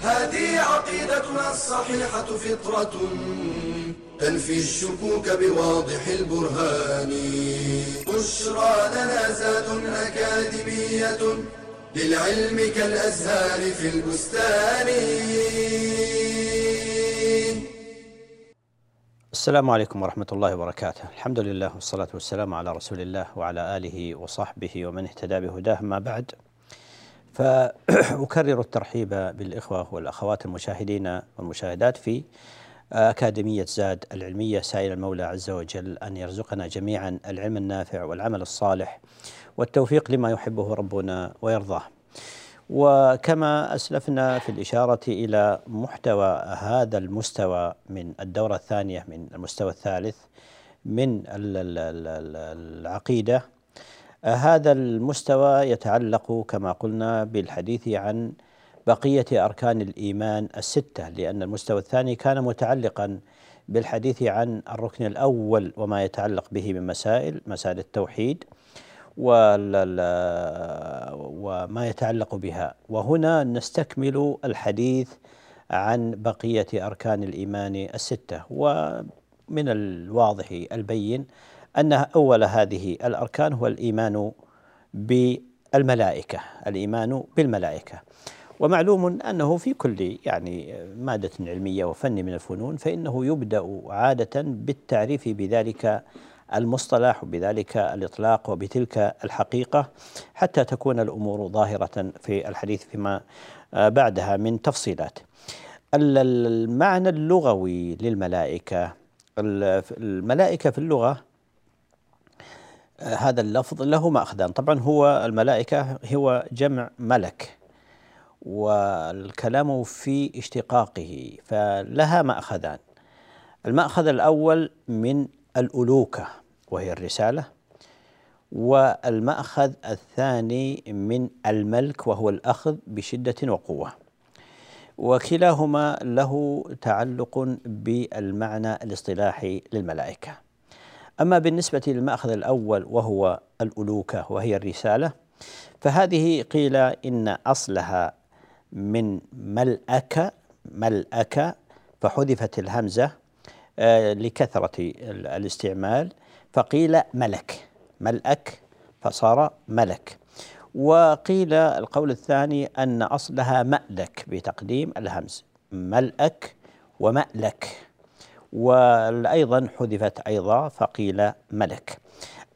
هذه عقيدتنا الصحيحة فطرة تنفي الشكوك بواضح البرهان. بشرى لنا زاد أكاديمية للعلم كالأزهار في البستان. السلام عليكم ورحمة الله وبركاته. الحمد لله والصلاة والسلام على رسول الله وعلى آله وصحبه ومن اهتدى بهداه. ما بعد فأكرر الترحيب بالإخوة والأخوات المشاهدين والمشاهدات في أكاديمية زاد العلمية. سائل المولى عز وجل أن يرزقنا جميعا العلم النافع والعمل الصالح والتوفيق لما يحبه ربنا ويرضاه. وكما أسلفنا في الإشارة إلى محتوى هذا المستوى من الدورة الثانية من المستوى الثالث من العقيدة هذا المستوى يتعلق كما قلنا بالحديث عن بقية أركان الإيمان الستة لأن المستوى الثاني كان متعلقا بالحديث عن الركن الأول وما يتعلق به من مسائل مسائل التوحيد وما يتعلق بها. وهنا نستكمل الحديث عن بقية أركان الإيمان الستة ومن الواضح البين أن أول هذه الأركان هو الإيمان بالملائكة الإيمان بالملائكة. ومعلوم أنه في كل يعني مادة علمية وفن من الفنون فإنه يبدأ عادة بالتعريف بذلك المصطلح وبذلك الإطلاق وبتلك الحقيقة حتى تكون الأمور ظاهرة في الحديث فيما بعدها من تفصيلات. المعنى اللغوي للملائكة الملائكة في اللغة هذا اللفظ له مأخذان. طبعا هو الملائكة هو جمع ملك والكلام في اشتقاقه فلها مأخذان. المأخذ الأول من الألوكة وهي الرسالة والمأخذ الثاني من الملك وهو الأخذ بشدة وقوة. وكلاهما له تعلق بالمعنى الاصطلاحي للملائكة. أما بالنسبة للمأخذ الأول وهو الألوكة وهي الرسالة فهذه قيل إن أصلها من ملأك ملأك فحذفت الهمزة آه، لكثرة الاستعمال فقيل ملك ملأك فصار ملك. وقيل القول الثاني أن أصلها مألك بتقديم الهمز ملأك ومألك. وأيضا حذفت أيضا فقيل ملك.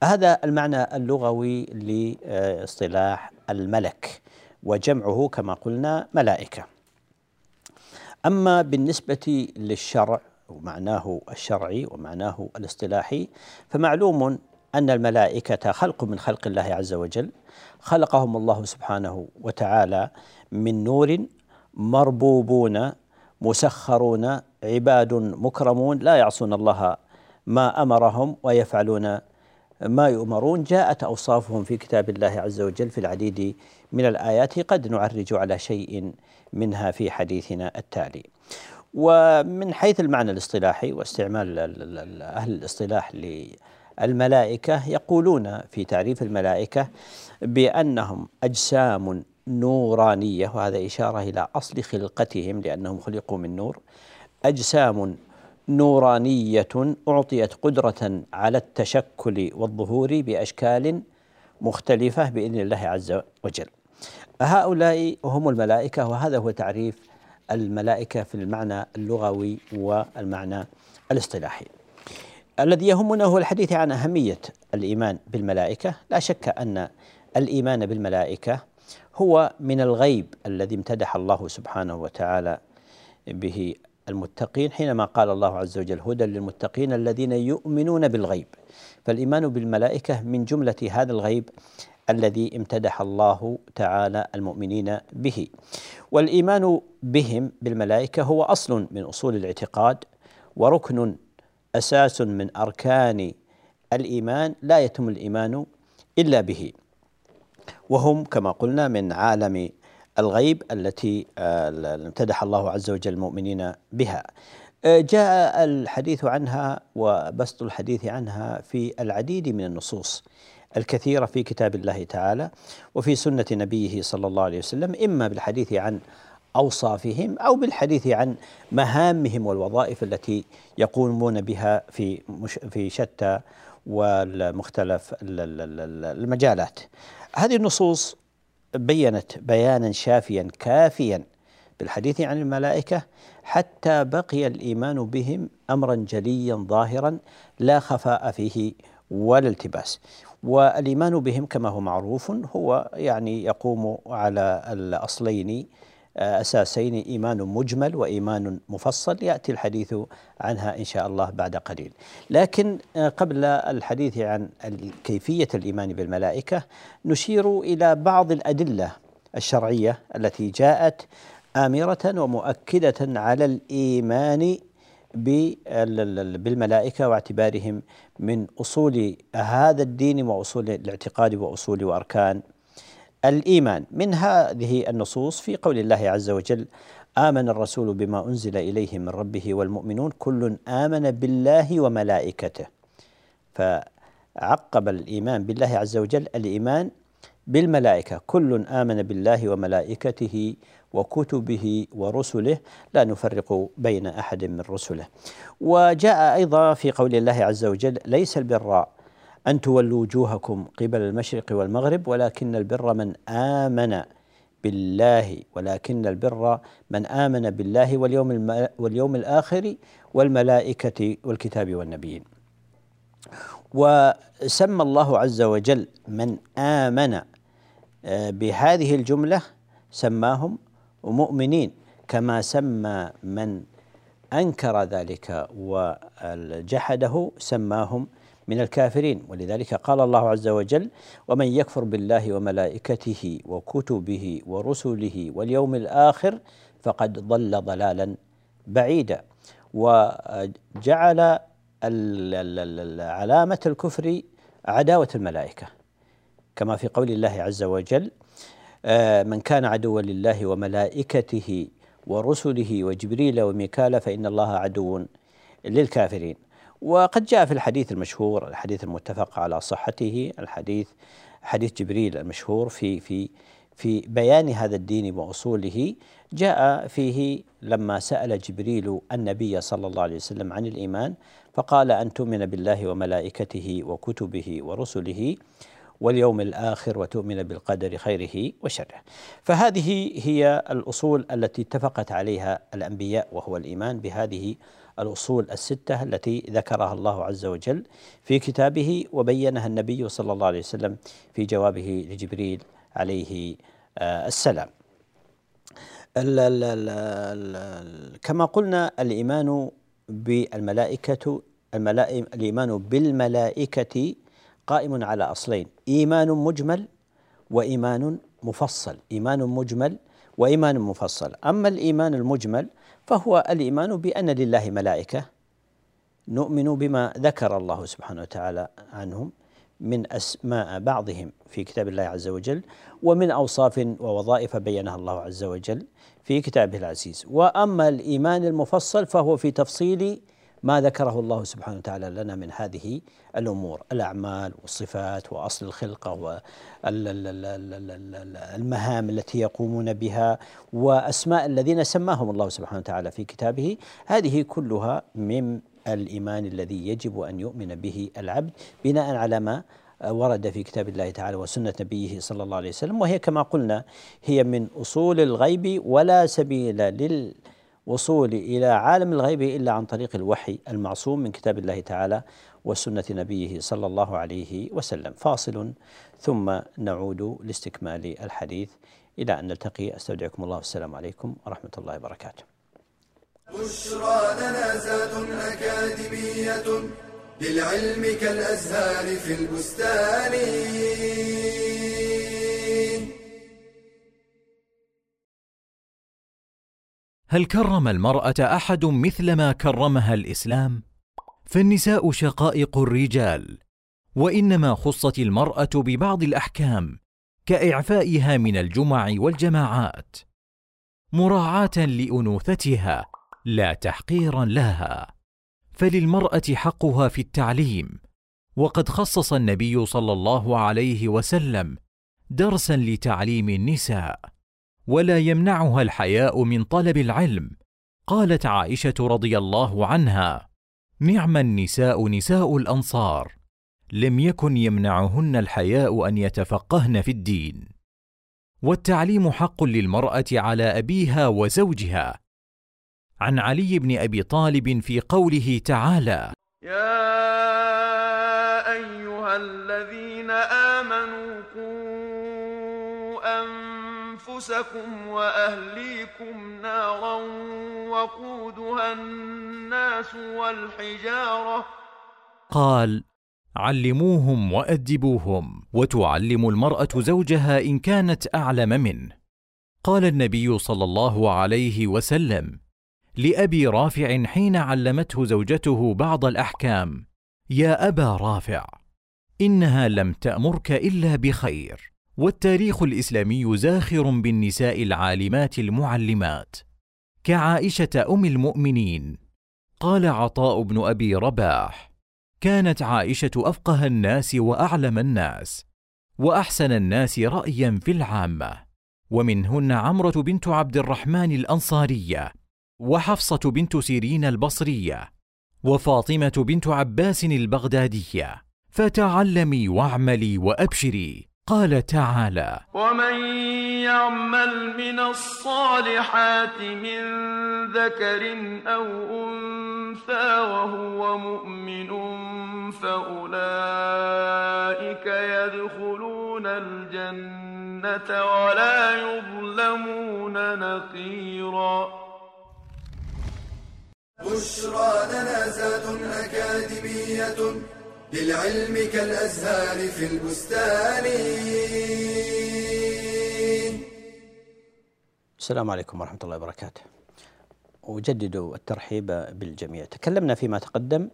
هذا المعنى اللغوي لاصطلاح الملك وجمعه كما قلنا ملائكة. أما بالنسبة للشرع ومعناه الشرعي ومعناه الاصطلاحي فمعلوم أن الملائكة خلق من خلق الله عز وجل. خلقهم الله سبحانه وتعالى من نور مربوبون مسخرون عباد مكرمون لا يعصون الله ما أمرهم ويفعلون ما يؤمرون جاءت أوصافهم في كتاب الله عز وجل في العديد من الآيات قد نعرج على شيء منها في حديثنا التالي. ومن حيث المعنى الاصطلاحي واستعمال أهل الاصطلاح للملائكة يقولون في تعريف الملائكة بأنهم أجسام نورانية وهذا إشارة إلى أصل خلقتهم لأنهم خلقوا من نور. أجسام نورانية أعطيت قدرة على التشكل والظهور بأشكال مختلفة بإذن الله عز وجل. هؤلاء هم الملائكة وهذا هو تعريف الملائكة في المعنى اللغوي والمعنى الاصطلاحي. الذي يهمنا هو الحديث عن أهمية الإيمان بالملائكة. لا شك أن الإيمان بالملائكة هو من الغيب الذي امتدح الله سبحانه وتعالى به المتقين حينما قال الله عز وجل هدى للمتقين الذين يؤمنون بالغيب. فالإيمان بالملائكة من جملة هذا الغيب الذي امتدح الله تعالى المؤمنين به. والإيمان بهم بالملائكة هو أصل من أصول الاعتقاد وركن أساس من أركان الإيمان لا يتم الإيمان إلا به. وهم كما قلنا من عالم الغيب التي آه، امتدح الله عز وجل المؤمنين بها آه، جاء الحديث عنها وبسط الحديث عنها في العديد من النصوص الكثيرة في كتاب الله تعالى وفي سنة نبيه صلى الله عليه وسلم إما بالحديث عن أوصافهم أو بالحديث عن مهامهم والوظائف التي يقومون بها في في شتى والمختلف المجالات. هذه النصوص بينت بيانا شافيا كافيا بالحديث عن الملائكة حتى بقي الإيمان بهم امرا جليا ظاهرا لا خفاء فيه ولا التباس. والإيمان بهم كما هو معروف هو يعني يقوم على الأصلين أساسين إيمان مجمل وإيمان مفصل يأتي الحديث عنها إن شاء الله بعد قليل. لكن قبل الحديث عن كيفية الإيمان بالملائكة نشير إلى بعض الأدلة الشرعية التي جاءت آمرة ومؤكدة على الإيمان بالملائكة واعتبارهم من أصول هذا الدين وأصول الاعتقاد وأصول وأركان الإيمان. من هذه النصوص في قول الله عز وجل آمن الرسول بما أنزل إليه من ربه والمؤمنون كل آمن بالله وملائكته. فعقب الإيمان بالله عز وجل الإيمان بالملائكة. كل آمن بالله وملائكته وكتبه ورسله لا نفرق بين أحد من رسله. وجاء أيضا في قول الله عز وجل ليس البر أن تولوا وجوهكم قبل المشرق والمغرب ولكن البر من آمن بالله ولكن البر من آمن بالله واليوم واليوم الآخر والملائكة والكتاب والنبيين. وسمى الله عز وجل من آمن آه، بهذه الجملة سماهم مؤمنين كما سمى من أنكر ذلك وجحده سماهم من الكافرين. ولذلك قال الله عز وجل ومن يكفر بالله وملائكته وكتبه ورسله واليوم الآخر فقد ضل ضلالا بعيدا. وجعل علامة الكفر عداوة الملائكة. كما في قول الله عز وجل آه، من كان عدوا لله وملائكته ورسله وجبريل وميكال فإن الله عدو للكافرين. وقد جاء في الحديث المشهور الحديث المتفق على صحته الحديث حديث جبريل المشهور في في في بيان هذا الدين وأصوله جاء فيه لما سأل جبريل النبي صلى الله عليه وسلم عن الإيمان فقال أن تؤمن بالله وملائكته وكتبه ورسله واليوم الآخر وتؤمن بالقدر خيره وشره. فهذه هي الأصول التي اتفقت عليها الأنبياء وهو الإيمان بهذه الأصول الستة التي ذكرها الله عز وجل في كتابه وبينها النبي صلى الله عليه وسلم في جوابه لجبريل عليه آه، السلام. كما قلنا الإيمان بالملائكة الإيمان بالملائكة قائم على أصلين إيمان مجمل وإيمان مفصل إيمان مجمل وإيمان مفصل. أما الإيمان المجمل فهو الإيمان بأن لله ملائكة. نؤمن بما ذكر الله سبحانه وتعالى عنهم من أسماء بعضهم في كتاب الله عز وجل ومن أوصاف ووظائف بينها الله عز وجل في كتابه العزيز. وأما الإيمان المفصل فهو في تفصيل ما ذكره الله سبحانه وتعالى لنا من هذه الأمور الأعمال والصفات وأصل الخلقة والمهام التي يقومون بها وأسماء الذين سماهم الله سبحانه وتعالى في كتابه. هذه كلها من الإيمان الذي يجب أن يؤمن به العبد بناء على ما ورد في كتاب الله تعالى وسنة نبيه صلى الله عليه وسلم وهي كما قلنا هي من أصول الغيب ولا سبيل لل وصول إلى عالم الغيب إلا عن طريق الوحي المعصوم من كتاب الله تعالى وسنة نبيه صلى الله عليه وسلم. فاصل. ثم نعود لاستكمال الحديث. إلى أن نلتقي. أستودعكم الله. والسلام عليكم ورحمة الله وبركاته. بشرى لنا زاد أكاديمية للعلم كالأزهار في البستان. هل كرم المرأة أحد مثل ما كرمها الإسلام؟ فالنساء شقائق الرجال وإنما خصت المرأة ببعض الأحكام كإعفائها من الجمع والجماعات مراعاة لأنوثتها لا تحقيرا لها. فللمرأة حقها في التعليم وقد خصص النبي صلى الله عليه وسلم درسا لتعليم النساء. ولا يمنعها الحياء من طلب العلم. قالت عائشة رضي الله عنها نعم النساء نساء الأنصار. لم يكن يمنعهن الحياء أن يتفقهن في الدين. والتعليم حق للمرأة على أبيها وزوجها. عن علي بن أبي طالب في قوله تعالى يا أيها أنفسكم وأهليكم نارا وقودها الناس والحجارة. قال علموهم وأدبوهم وتعلم المرأة زوجها إن كانت أعلم منه. قال النبي صلى الله عليه وسلم لأبي رافع حين علمته زوجته بعض الأحكام يا أبا رافع إنها لم تأمرك إلا بخير. والتاريخ الإسلامي زاخر بالنساء العالمات المعلمات. كعائشة أم المؤمنين. قال عطاء بن أبي رباح كانت عائشة أفقه الناس وأعلم الناس وأحسن الناس رايا في العامة. ومنهن عمرة بنت عبد الرحمن الأنصارية وحفصة بنت سيرين البصرية وفاطمة بنت عباس البغدادية. فتعلمي واعملي وأبشري. قال تعالى ومن يعمل من الصالحات من ذكر أو انثى وهو مؤمن فاولئك يدخلون الجنه ولا يظلمون نقيرا بشرى لنا زاد أكاديمية للعلم كالأزهار في البستان. السلام عليكم ورحمة الله وبركاته. أجدد الترحيب بالجميع. تكلمنا فيما تقدم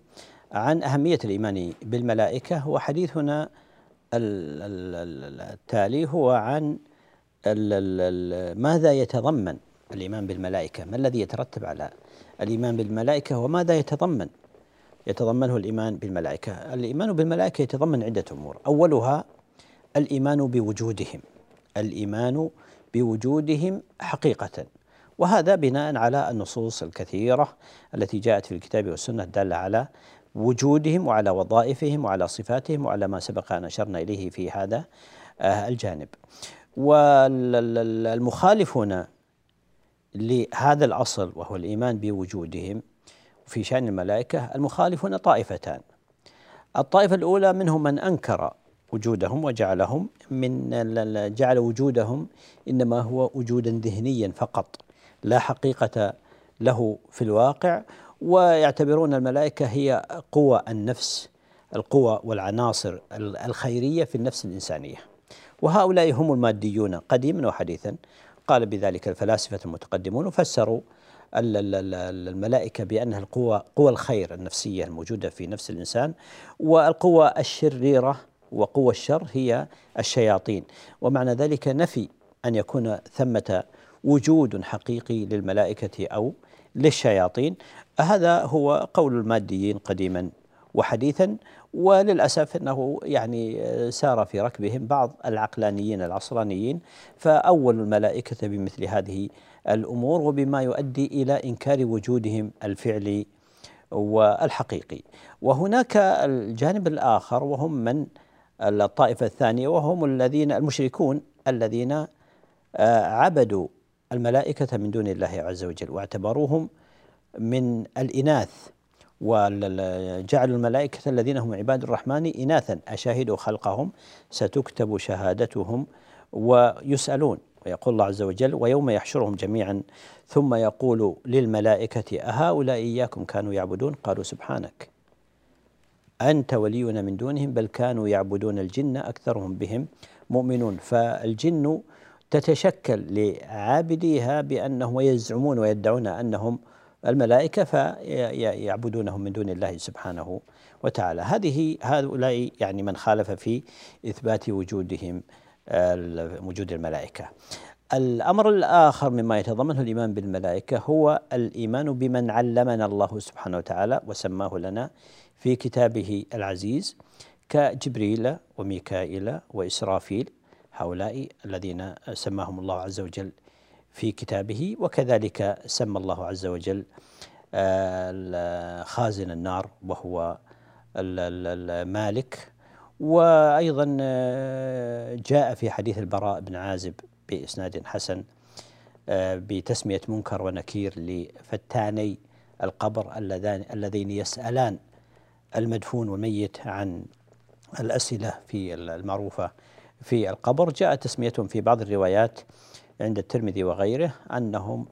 عن أهمية الإيمان بالملائكة وحديثنا التالي هو عن ماذا يتضمن الإيمان بالملائكة؟ ما الذي يترتب على الإيمان بالملائكة وماذا يتضمن؟ يتضمنه الإيمان بالملائكة. الإيمان بالملائكة يتضمن عدة أمور. أولها الإيمان بوجودهم. الإيمان بوجودهم حقيقة. وهذا بناء على النصوص الكثيرة التي جاءت في الكتاب والسنة الدالة على وجودهم وعلى وظائفهم وعلى صفاتهم وعلى ما سبق أن أشرنا إليه في هذا آه، الجانب. والمخالفون لهذا الأصل وهو الإيمان بوجودهم في شأن الملائكة المخالفون طائفتان. الطائفة الأولى منهم من أنكر وجودهم وجعلهم من جعل وجودهم إنما هو وجودا ذهنيا فقط لا حقيقة له في الواقع ويعتبرون الملائكة هي قوى النفس القوى والعناصر الخيرية في النفس الإنسانية. وهؤلاء هم الماديون قديما وحديثا. قال بذلك الفلاسفة المتقدمون وفسروا الملائكة بأنها القوى قوى الخير النفسية الموجودة في نفس الإنسان والقوى الشريرة وقوى الشر هي الشياطين. ومعنى ذلك نفي أن يكون ثمة وجود حقيقي للملائكة أو للشياطين. هذا هو قول الماديين قديما وحديثا وللأسف إنه يعني سار في ركبهم بعض العقلانيين العصرانيين. فاولوا الملائكة بمثل هذه الأمور وبما يؤدي إلى إنكار وجودهم الفعلي والحقيقي. وهناك الجانب الآخر وهم من؟ الطائفة الثانية وهم الذين المشركون الذين آه، عبدوا الملائكة من دون الله عز وجل واعتبروهم من الإناث وجعلوا الملائكة الذين هم عباد الرحمن إناثا أشاهدوا خلقهم ستكتب شهادتهم ويسألون. ويقول الله عز وجل ويوم يحشرهم جميعا ثم يقول للملائكة أهؤلاء إياكم كانوا يعبدون؟ قالوا سبحانك. أنت ولينا من دونهم بل كانوا يعبدون الجن أكثرهم بهم مؤمنون. فالجن تتشكل لعابديها بأنهم ويزعمون ويدعون أنهم الملائكة فيعبدونهم من دون الله سبحانه وتعالى. هذه هؤلاء يعني من خالف في إثبات وجودهم. وجود الملائكة الأمر الآخر مما يتضمنه الإيمان بالملائكة هو الإيمان بمن علمنا الله سبحانه وتعالى وسماه لنا في كتابه العزيز كجبريل وميكائيل وإسرافيل هؤلاء الذين سماهم الله عز وجل في كتابه وكذلك سمى الله عز وجل خازن النار وهو المالك وأيضا جاء في حديث البراء بن عازب بإسناد حسن بتسمية منكر ونكير لفتاني القبر اللذان اللذين يسألان المدفون والميت عن الأسئلة في المعروفة في القبر. جاء تسميتهم في بعض الروايات عند الترمذي وغيره أنهم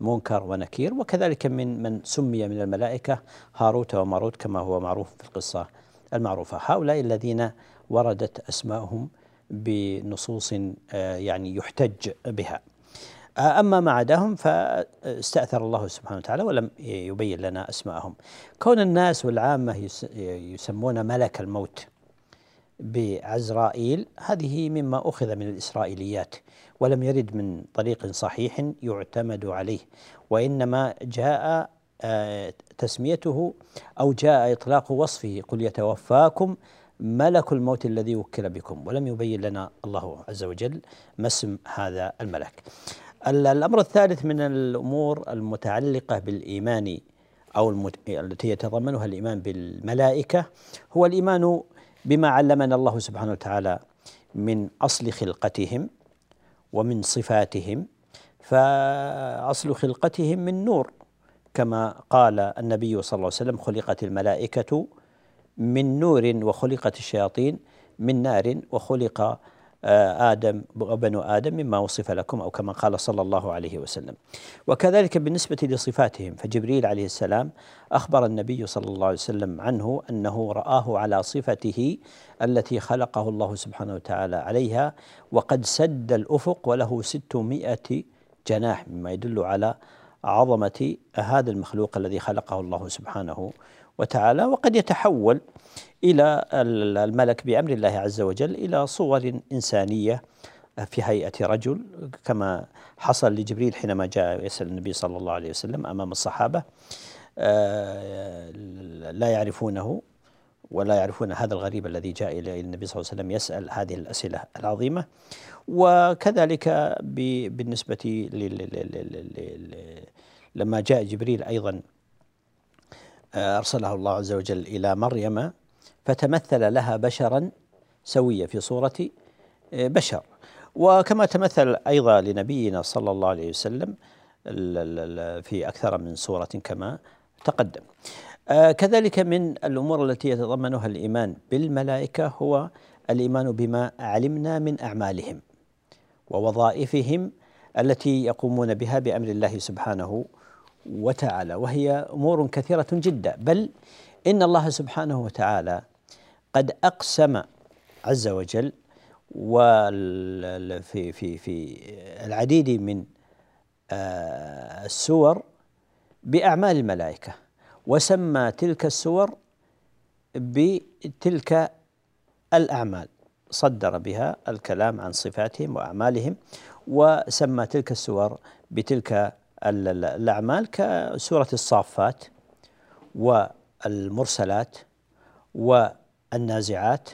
منكر ونكير وكذلك من من سمي من الملائكة هاروت وماروت كما هو معروف في القصة المعروفة. هؤلاء الذين وردت اسماءهم بنصوص آه، يعني يحتج بها. آه، أما ما عداهم فاستأثر الله سبحانه وتعالى ولم يبين لنا أسماءهم. كون الناس والعامة يسمون ملك الموت بعزرائيل هذه مما أخذ من الإسرائيليات ولم يرد من طريق صحيح يعتمد عليه وإنما جاء تسميته أو جاء إطلاق وصفه. قل يتوفاكم ملك الموت الذي وكل بكم ولم يبين لنا الله عز وجل ما اسم هذا الملك. الأمر الثالث من الأمور المتعلقة بالإيمان أو المت... التي يتضمنها الإيمان بالملائكة هو الإيمان بما علمنا الله سبحانه وتعالى من أصل خلقتهم ومن صفاتهم. فأصل خلقتهم من نور. كما قال النبي صلى الله عليه وسلم خلقت الملائكة من نور وخلقت الشياطين من نار وخلق آه، آدم وبنو آدم مما وصف لكم أو كما قال صلى الله عليه وسلم. وكذلك بالنسبة لصفاتهم فجبريل عليه السلام أخبر النبي صلى الله عليه وسلم عنه أنه رآه على صفته التي خلقه الله سبحانه وتعالى عليها وقد سد الأفق وله ستمائة جناح مما يدل على عظمة هذا المخلوق الذي خلقه الله سبحانه وتعالى وقد يتحول إلى الملك بأمر الله عز وجل إلى صور إنسانية في هيئة رجل كما حصل لجبريل حينما جاء يسأل النبي صلى الله عليه وسلم أمام الصحابة آه، لا يعرفونه ولا يعرفون هذا الغريب الذي جاء إلى النبي صلى الله عليه وسلم يسأل هذه الأسئلة العظيمة. وكذلك بالنسبة لما جاء جبريل أيضا آه، أرسله الله عز وجل إلى مريم فتمثل لها بشرا سويا في صورة آه، بشر. وكما تمثل أيضا لنبينا صلى الله عليه وسلم في أكثر من صورة كما تقدم. آه، كذلك من الأمور التي يتضمنها الإيمان بالملائكة هو الإيمان بما علمنا من أعمالهم ووظائفهم التي يقومون بها بأمر الله سبحانه وتعالى وهي أمور كثيرة جدا. بل إن الله سبحانه وتعالى قد أقسم عز وجل في في في العديد من آه، السور بأعمال الملائكة وسمى تلك السور بتلك الأعمال صدر بها الكلام عن صفاتهم وأعمالهم وسمى تلك السور بتلك الأعمال كسورة الصافات والمرسلات و النازعات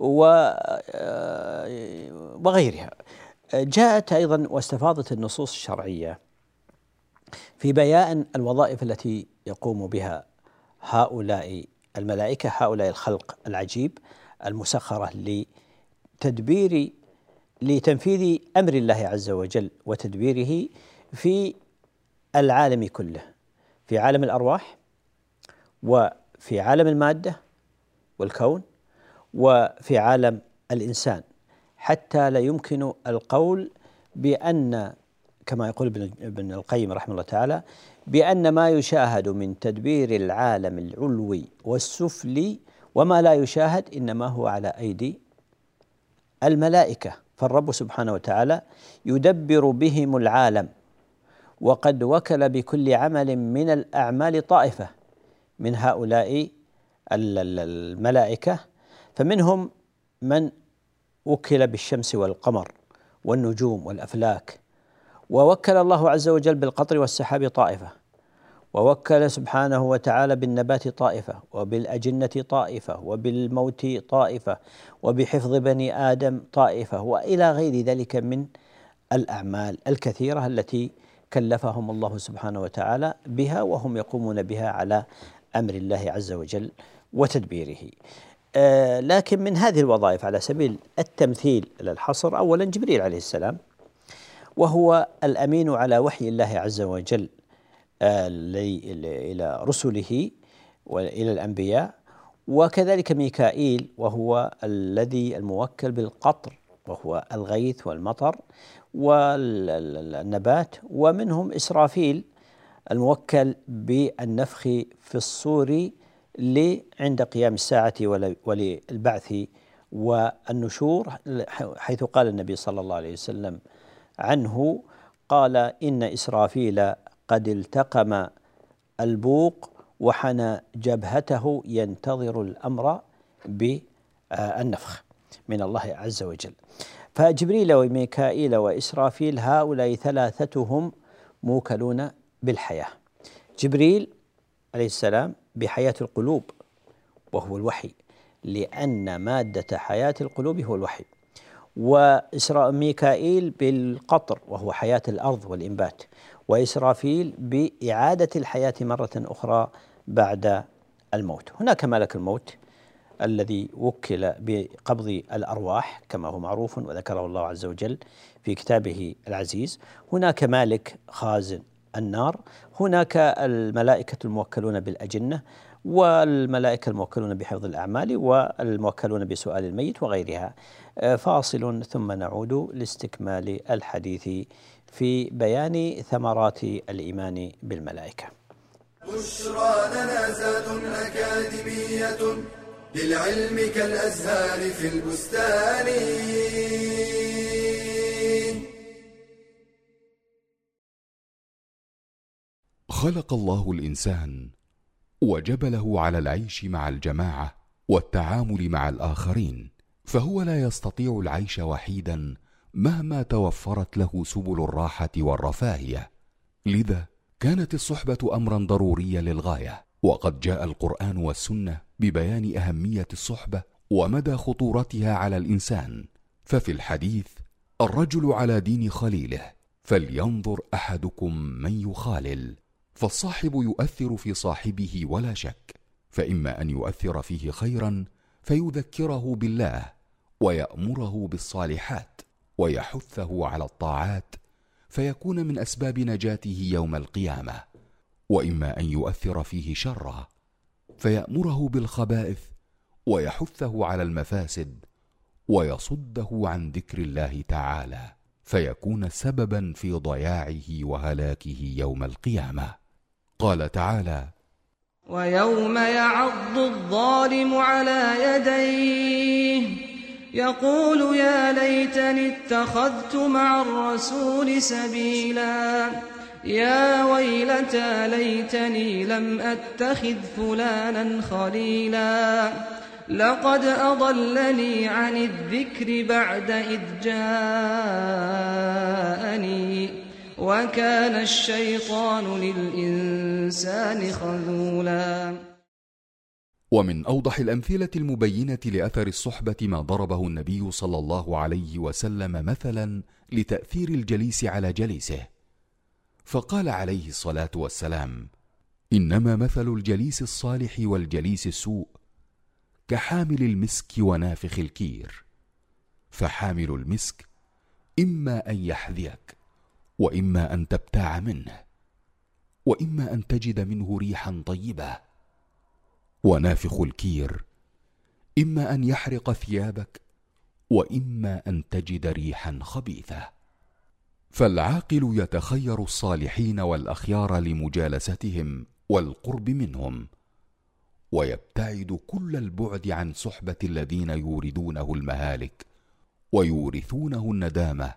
آه، وغيرها. جاءت أيضا واستفاضت النصوص الشرعية في بيان الوظائف التي يقوم بها هؤلاء الملائكة هؤلاء الخلق العجيب المسخرة لتدبير لتنفيذ أمر الله عز وجل وتدبيره في العالم كله في عالم الأرواح وفي عالم المادة والكون وفي عالم الإنسان. حتى لا يمكن القول بأن كما يقول ابن القيم رحمه الله تعالى بأن ما يشاهد من تدبير العالم العلوي والسفلي وما لا يشاهد إنما هو على أيدي الملائكة. فالرب سبحانه وتعالى يدبر بهم العالم وقد وكل بكل عمل من الأعمال طائفة من هؤلاء الملائكة فمنهم من وكل بالشمس والقمر والنجوم والأفلاك ووكل الله عز وجل بالقطر والسحاب طائفة. ووكل سبحانه وتعالى بالنبات طائفة وبالأجنة طائفة وبالموت طائفة وبحفظ بني آدم طائفة وإلى غير ذلك من الأعمال الكثيرة التي كلفهم الله سبحانه وتعالى بها وهم يقومون بها على أمر الله عز وجل وتدبيره. آه لكن من هذه الوظائف على سبيل التمثيل للحصر اولا جبريل عليه السلام وهو الأمين على وحي الله عز وجل إلى رسله وإلى الأنبياء. وكذلك ميكائيل وهو الذي الموكل بالقطر وهو الغيث والمطر والنبات. ومنهم إسرافيل الموكل بالنفخ في الصور عند قيام الساعة وللبعث والنشور حيث قال النبي صلى الله عليه وسلم عنه قال إن إسرافيل قد التقم البوق وحنى جبهته ينتظر الأمر بالنفخ من الله عز وجل. فجبريل وميكائيل وإسرافيل هؤلاء ثلاثتهم موكلون بالحياة. جبريل عليه السلام بحياة القلوب وهو الوحي لأن مادة حياة القلوب هو الوحي. وإسراء ميكائيل بالقطر وهو حياة الأرض والإنبات. وإسرافيل بإعادة الحياة مرة أخرى بعد الموت. هناك ملك الموت الذي وكل بقبض الأرواح كما هو معروف وذكره الله عز وجل في كتابه العزيز. هناك مالك خازن النار. هناك الملائكة الموكلون بالأجنة والملائكة الموكلون بحفظ الأعمال والموكلون بسؤال الميت وغيرها. فاصل ثم نعود لاستكمال الحديث في بيان ثمرات الإيمان بالملائكة. بشرى لنا زاد أكاديمية للعلم كالأزهار في البستان. خلق الله الإنسان وجبله على العيش مع الجماعة والتعامل مع الآخرين فهو لا يستطيع العيش وحيدا مهما توفرت له سبل الراحة والرفاهية. لذا كانت الصحبة أمرا ضروريا للغاية. وقد جاء القرآن والسنة ببيان أهمية الصحبة ومدى خطورتها على الإنسان. ففي الحديث الرجل على دين خليله فلينظر أحدكم من يخالل. فالصاحب يؤثر في صاحبه ولا شك. فإما أن يؤثر فيه خيرا فيذكره بالله ويأمره بالصالحات. ويحثه على الطاعات فيكون من أسباب نجاته يوم القيامة وإما أن يؤثر فيه شرا فيأمره بالخبائث ويحثه على المفاسد ويصده عن ذكر الله تعالى فيكون سببا في ضياعه وهلاكه يوم القيامة. قال تعالى ويوم يعض الظالم على يديه يقول يا ليتني اتخذت مع الرسول سبيلا. يا ويلتى ليتني لم أتخذ فلانا خليلا. لقد أضلني عن الذكر بعد إذ جاءني. وكان الشيطان للإنسان خذولا. ومن أوضح الأمثلة المبينة لأثر الصحبة ما ضربه النبي صلى الله عليه وسلم مثلا لتأثير الجليس على جليسه. فقال عليه الصلاة والسلام إنما مثل الجليس الصالح والجليس السوء كحامل المسك ونافخ الكير. فحامل المسك إما أن يحذيك وإما أن تبتاع منه وإما أن تجد منه ريحا طيبه ونافخ الكير. إما أن يحرق ثيابك وإما أن تجد ريحا خبيثه فالعاقل يتخير الصالحين والأخيار لمجالستهم والقرب منهم ويبتعد كل البعد عن صحبة الذين يوردونه المهالك ويورثونه الندامة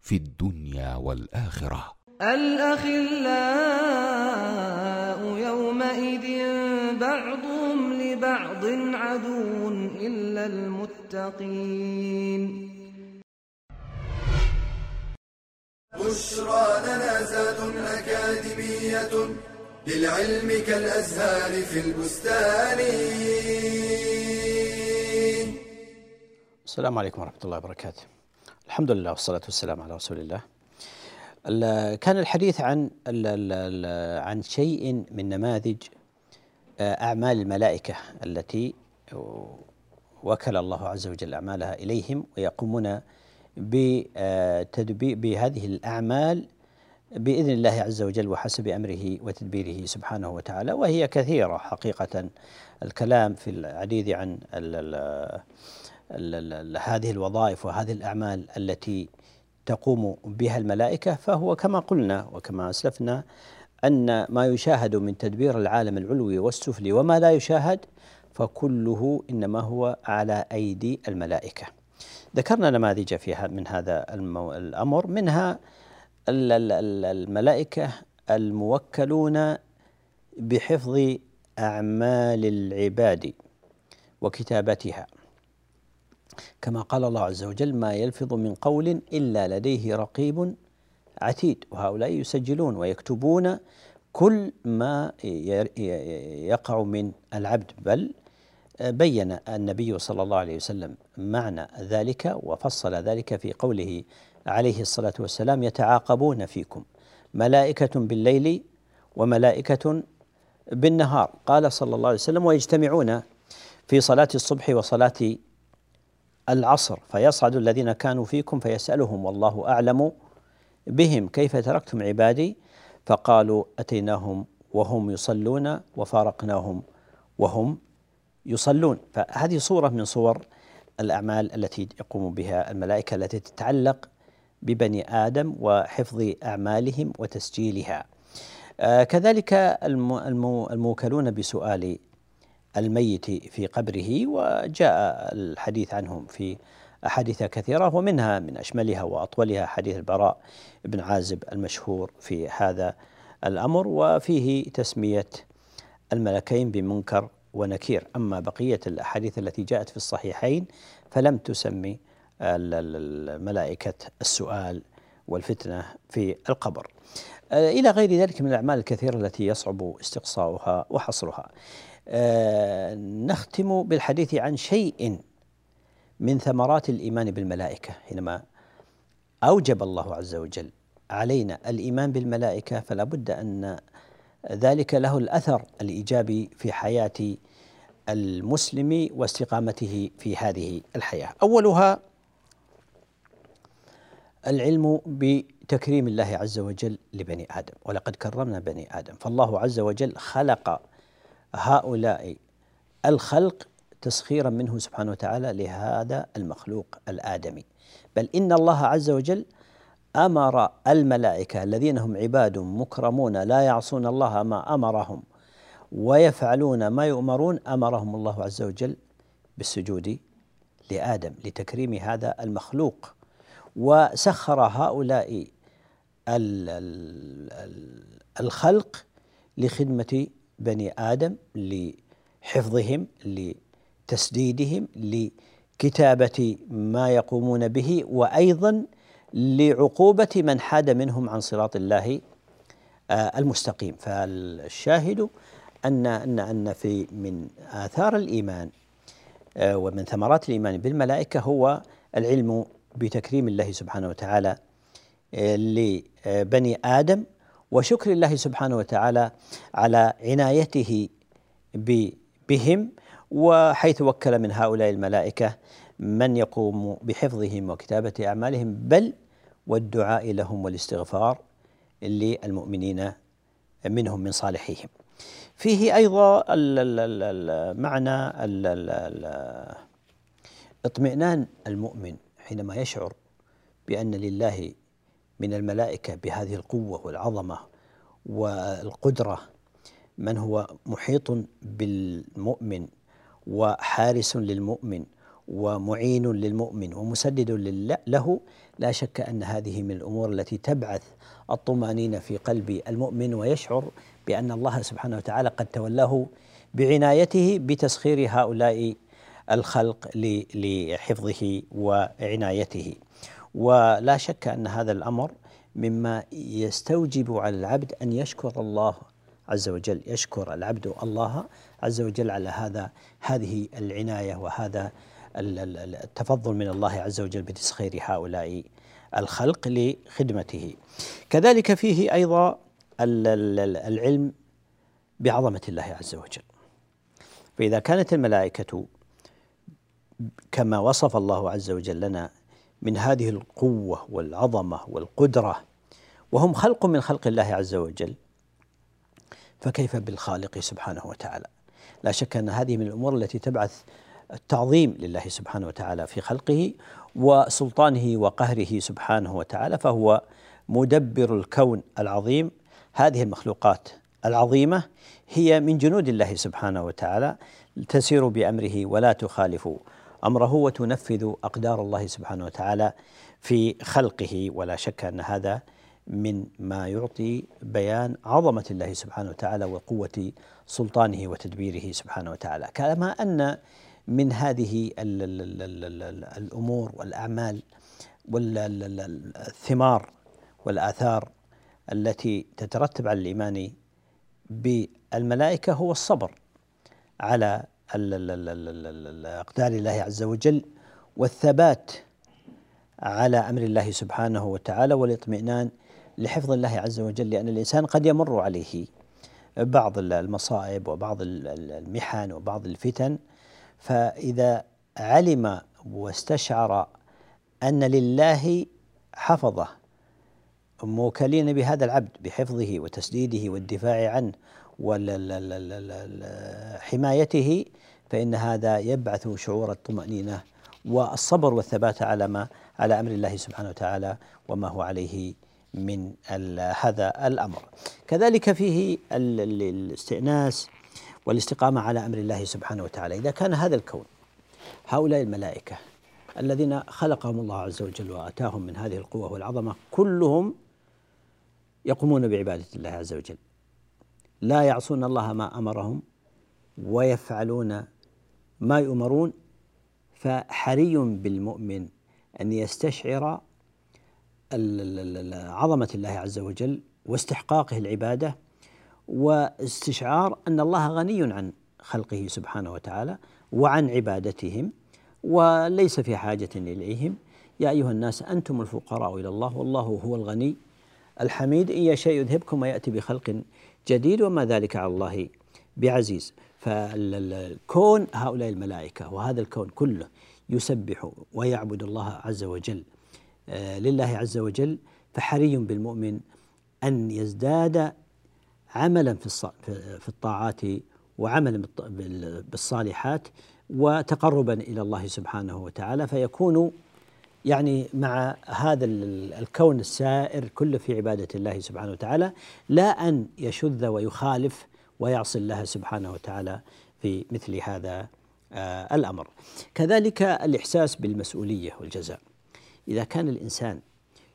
في الدنيا والآخرة. الأخلاء يومئذ بعضهم لبعض عدو إلا المتقين بشرى لنا زاد أكاديمية للعلم كالأزهار في البستان السلام عليكم ورحمة الله وبركاته. الحمد لله والصلاة والسلام على رسول الله. ال- كان الحديث عن ال- ال- ال- عن شيء من نماذج أعمال الملائكة التي وكل الله عز وجل أعمالها إليهم ويقومون بتدبير بهذه الأعمال بإذن الله عز وجل وحسب أمره وتدبيره سبحانه وتعالى. وهي كثيرة حقيقة. الكلام في العديد عن ال ال ال ال هذه الوظائف وهذه الأعمال التي تقوم بها الملائكة فهو كما قلنا وكما أسلفنا أن ما يشاهد من تدبير العالم العلوي والسفلي وما لا يشاهد فكله إنما هو على أيدي الملائكة ذكرنا نماذج في من هذا. الأمر منها ال- ال- ال- الملائكة الموكلون بحفظ أعمال العباد وكتابتها كما قال الله عز وجل ما يلفظ من قول إلا لديه رقيب عتيد وهؤلاء يسجلون ويكتبون كل ما يقع من العبد. بل بين النبي صلى الله عليه وسلم معنى ذلك وفصل ذلك في قوله عليه الصلاة والسلام يتعاقبون فيكم ملائكة بالليل وملائكة بالنهار قال صلى الله عليه وسلم ويجتمعون في صلاة الصبح وصلاة العصر فيصعد الذين كانوا فيكم فيسألهم والله أعلم بهم كيف تركتم عبادي؟ فقالوا أتيناهم وهم يصلون وفارقناهم وهم يصلون. فهذه صورة من صور الأعمال التي يقوم بها الملائكة التي تتعلق ببني آدم وحفظ أعمالهم وتسجيلها. آه كذلك الم- الم- الموكلون بسؤال الميت في قبره وجاء الحديث عنهم في أحاديث كثيرة ومنها من أشملها وأطولها حديث البراء بن عازب المشهور في هذا الأمر وفيه تسمية الملكين بمنكر ونكير. أما بقية الأحاديث التي جاءت في الصحيحين فلم تسمي الملائكة السؤال والفتنة في القبر. آه، إلى غير ذلك من الأعمال الكثيرة التي يصعب استقصاؤها وحصرها. آه، نختم بالحديث عن شيء من ثمرات الإيمان بالملائكة حينما أوجب الله عز وجل علينا الإيمان بالملائكة فلا بد أن ذلك له الأثر الإيجابي في حياة المسلم واستقامته في هذه الحياة. أولها العلم بتكريم الله عز وجل لبني آدم ولقد كرمنا بني آدم. فالله عز وجل خلق هؤلاء الخلق تسخيرا منه سبحانه وتعالى لهذا المخلوق الآدمي. بل إن الله عز وجل أمر الملائكة الذين هم عباد مكرمون لا يعصون الله ما أمرهم ويفعلون ما يؤمرون أمرهم الله عز وجل بالسجود لآدم لتكريم هذا المخلوق. وسخر هؤلاء ال- ال- ال- الخلق لخدمة بني آدم لحفظهم لتسديدهم لكتابة ما يقومون به وأيضا لعقوبة من حاد منهم عن صراط الله آه، المستقيم. فالشاهد أن أن أن في من آثار الإيمان آه، ومن ثمرات الإيمان بالملائكة هو العلم بتكريم الله سبحانه وتعالى آه، لبني آدم وشكر الله سبحانه وتعالى على عنايته بهم وحيث وكل من هؤلاء الملائكة من يقوم بحفظهم وكتابة أعمالهم بل والدعاء لهم والاستغفار للمؤمنين منهم من صالحيهم. فيه أيضا معنى اطمئنان المؤمن حينما يشعر بأن لله من الملائكة بهذه القوة والعظمة والقدرة من هو محيط بالمؤمن وحارس للمؤمن ومعين للمؤمن ومسدد له لا شك أن هذه من الأمور التي تبعث الطمأنينة في قلب المؤمن ويشعر بأن الله سبحانه وتعالى قد تولاه بعنايته بتسخير هؤلاء الخلق لحفظه وعنايته. ولا شك أن هذا الأمر مما يستوجب على العبد أن يشكر الله عز وجل. يشكر العبد الله عز وجل على هذا هذه العناية وهذا التفضل من الله عز وجل بتسخير هؤلاء الخلق لخدمته. كذلك فيه أيضا العلم بعظمة الله عز وجل. فإذا كانت الملائكة كما وصف الله عز وجل لنا من هذه القوة والعظمة والقدرة وهم خلق من خلق الله عز وجل فكيف بالخالق سبحانه وتعالى؟ لا شك أن هذه من الأمور التي تبعث التعظيم لله سبحانه وتعالى في خلقه وسلطانه وقهره سبحانه وتعالى فهو مدبر الكون العظيم. هذه المخلوقات العظيمة هي من جنود الله سبحانه وتعالى تسير بأمره ولا تخالف أمره وتنفذ أقدار الله سبحانه وتعالى في خلقه. ولا شك أن هذا من ما يعطي بيان عظمه الله سبحانه وتعالى وقوه سلطانه وتدبيره سبحانه وتعالى كما ان من هذه الأمور والاعمال والثمار والاثار التي تترتب على الايمان بالملائكه هو الصبر على اقدار الله عز وجل والثبات على أمر الله سبحانه وتعالى والاطمئنان لحفظ الله عز وجل لأن الإنسان قد يمر عليه بعض المصائب وبعض المحن وبعض الفتن. فإذا علم واستشعر أن لله حفظه موكلين بهذا العبد بحفظه وتسديده والدفاع عنه وحمايته فإن هذا يبعث شعور الطمأنينة والصبر والثبات على ما على أمر الله سبحانه وتعالى وما هو عليه من هذا الأمر. كذلك فيه الاستئناس والاستقامة على أمر الله سبحانه وتعالى. إذا كان هذا الكون هؤلاء الملائكة الذين خلقهم الله عز وجل وآتاهم من هذه القوة والعظمة كلهم يقومون بعبادة الله عز وجل. لا يعصون الله ما أمرهم ويفعلون ما يؤمرون. فحري بالمؤمن أن يستشعر عظمة الله عز وجل واستحقاقه العبادة واستشعار أن الله غني عن خلقه سبحانه وتعالى وعن عبادتهم وليس في حاجة إليهم. يا أيها الناس أنتم الفقراء إلى الله والله هو الغني الحميد. إن يشاء يذهبكم ويأتي بخلق جديد وما ذلك على الله بعزيز. فالكون هؤلاء الملائكة وهذا الكون كله يسبح ويعبد الله عز وجل لله عز وجل فحري بالمؤمن أن يزداد عملا في في الطاعات وعملا بالصالحات وتقربا إلى الله سبحانه وتعالى فيكون يعني مع هذا الكون السائر كله في عبادة الله سبحانه وتعالى لا أن يشذ ويخالف ويعصي الله سبحانه وتعالى في مثل هذا آه، الأمر. كذلك الإحساس بالمسؤولية والجزاء. إذا كان الإنسان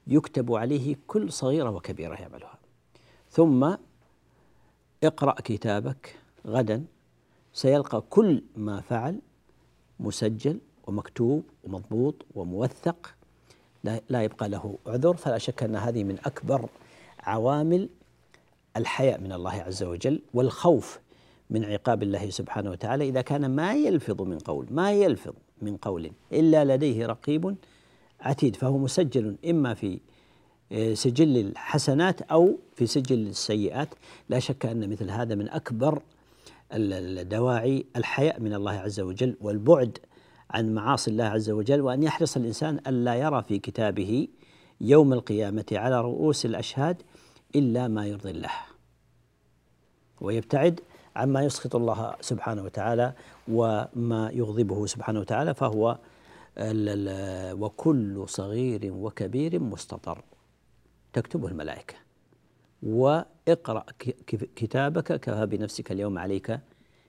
يكتب عليه كل صغيرة وكبيرة يعملها. ثم اقرأ كتابك غدا سيلقى كل ما فعل مسجل ومكتوب ومضبوط وموثق لا يبقى له عذر. فلا شك أن هذه من أكبر عوامل الحياء من الله عز وجل والخوف من عقاب الله سبحانه وتعالى إذا كان ما يلفظ من قول ما يلفظ من قول إلا لديه رقيب عتيد فهو مسجل إما في سجل الحسنات أو في سجل السيئات. لا شك أن مثل هذا من أكبر الدواعي الحياء من الله عز وجل والبعد عن معاصي الله عز وجل وأن يحرص الإنسان ألا يرى في كتابه يوم القيامة على رؤوس الأشهاد إلا ما يرضي الله. ويبتعد عما يسخط الله سبحانه وتعالى وما يغضبه سبحانه وتعالى فهو وكل صغير وكبير مستطر. تكتبه الملائكة. وإقرأ كتابك كفى بنفسك اليوم عليك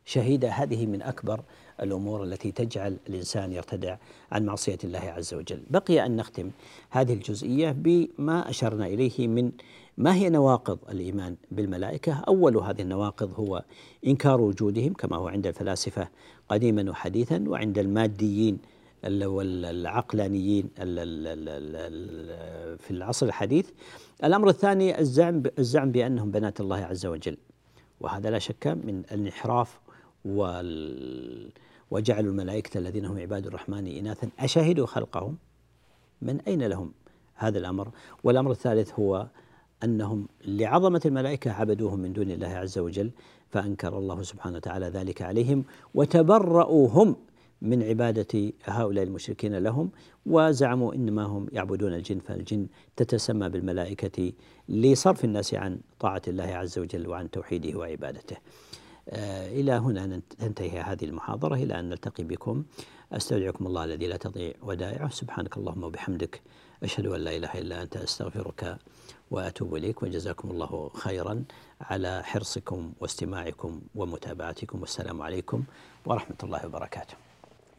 شهيدا. هذه من أكبر الأمور التي تجعل الإنسان يرتدع عن معصية الله عز وجل. بقي أن نختم هذه الجزئية بما أشرنا إليه من ما هي نواقض الإيمان بالملائكة. أول هذه النواقض هو إنكار وجودهم كما هو عند الفلاسفة قديما وحديثا وعند الماديين والعقلانيين في العصر الحديث. الأمر الثاني الزعم الزعم بأنهم بنات الله عز وجل. وهذا لا شك من الانحراف وال وجعلوا الملائكة الذين هم عباد الرحمن إناثا أشهدوا خلقهم. من أين لهم هذا الأمر؟ والأمر الثالث هو أنهم لعظمة الملائكة عبدوهم من دون الله عز وجل فأنكر الله سبحانه وتعالى ذلك عليهم وتبرأوا هم من عبادة هؤلاء المشركين لهم وزعموا إنما هم يعبدون الجن فالجن تتسمى بالملائكة لصرف الناس عن طاعة الله عز وجل وعن توحيده وعبادته. آه، إلى هنا تنتهي هذه المحاضرة. إلى أن نلتقي بكم أستودعكم الله الذي لا تضيع ودائعه. سبحانك اللهم وبحمدك أشهد أن لا إله إلا أنت أستغفرك وأتوب إليك وجزاكم الله خيرا على حرصكم واستماعكم ومتابعتكم. والسلام عليكم ورحمة الله وبركاته.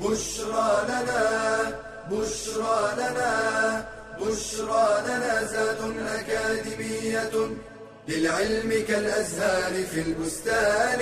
بشرى لنا بشرى لنا بشرى لنا زاد أكاديمية للعلم كالأزهار في البستان.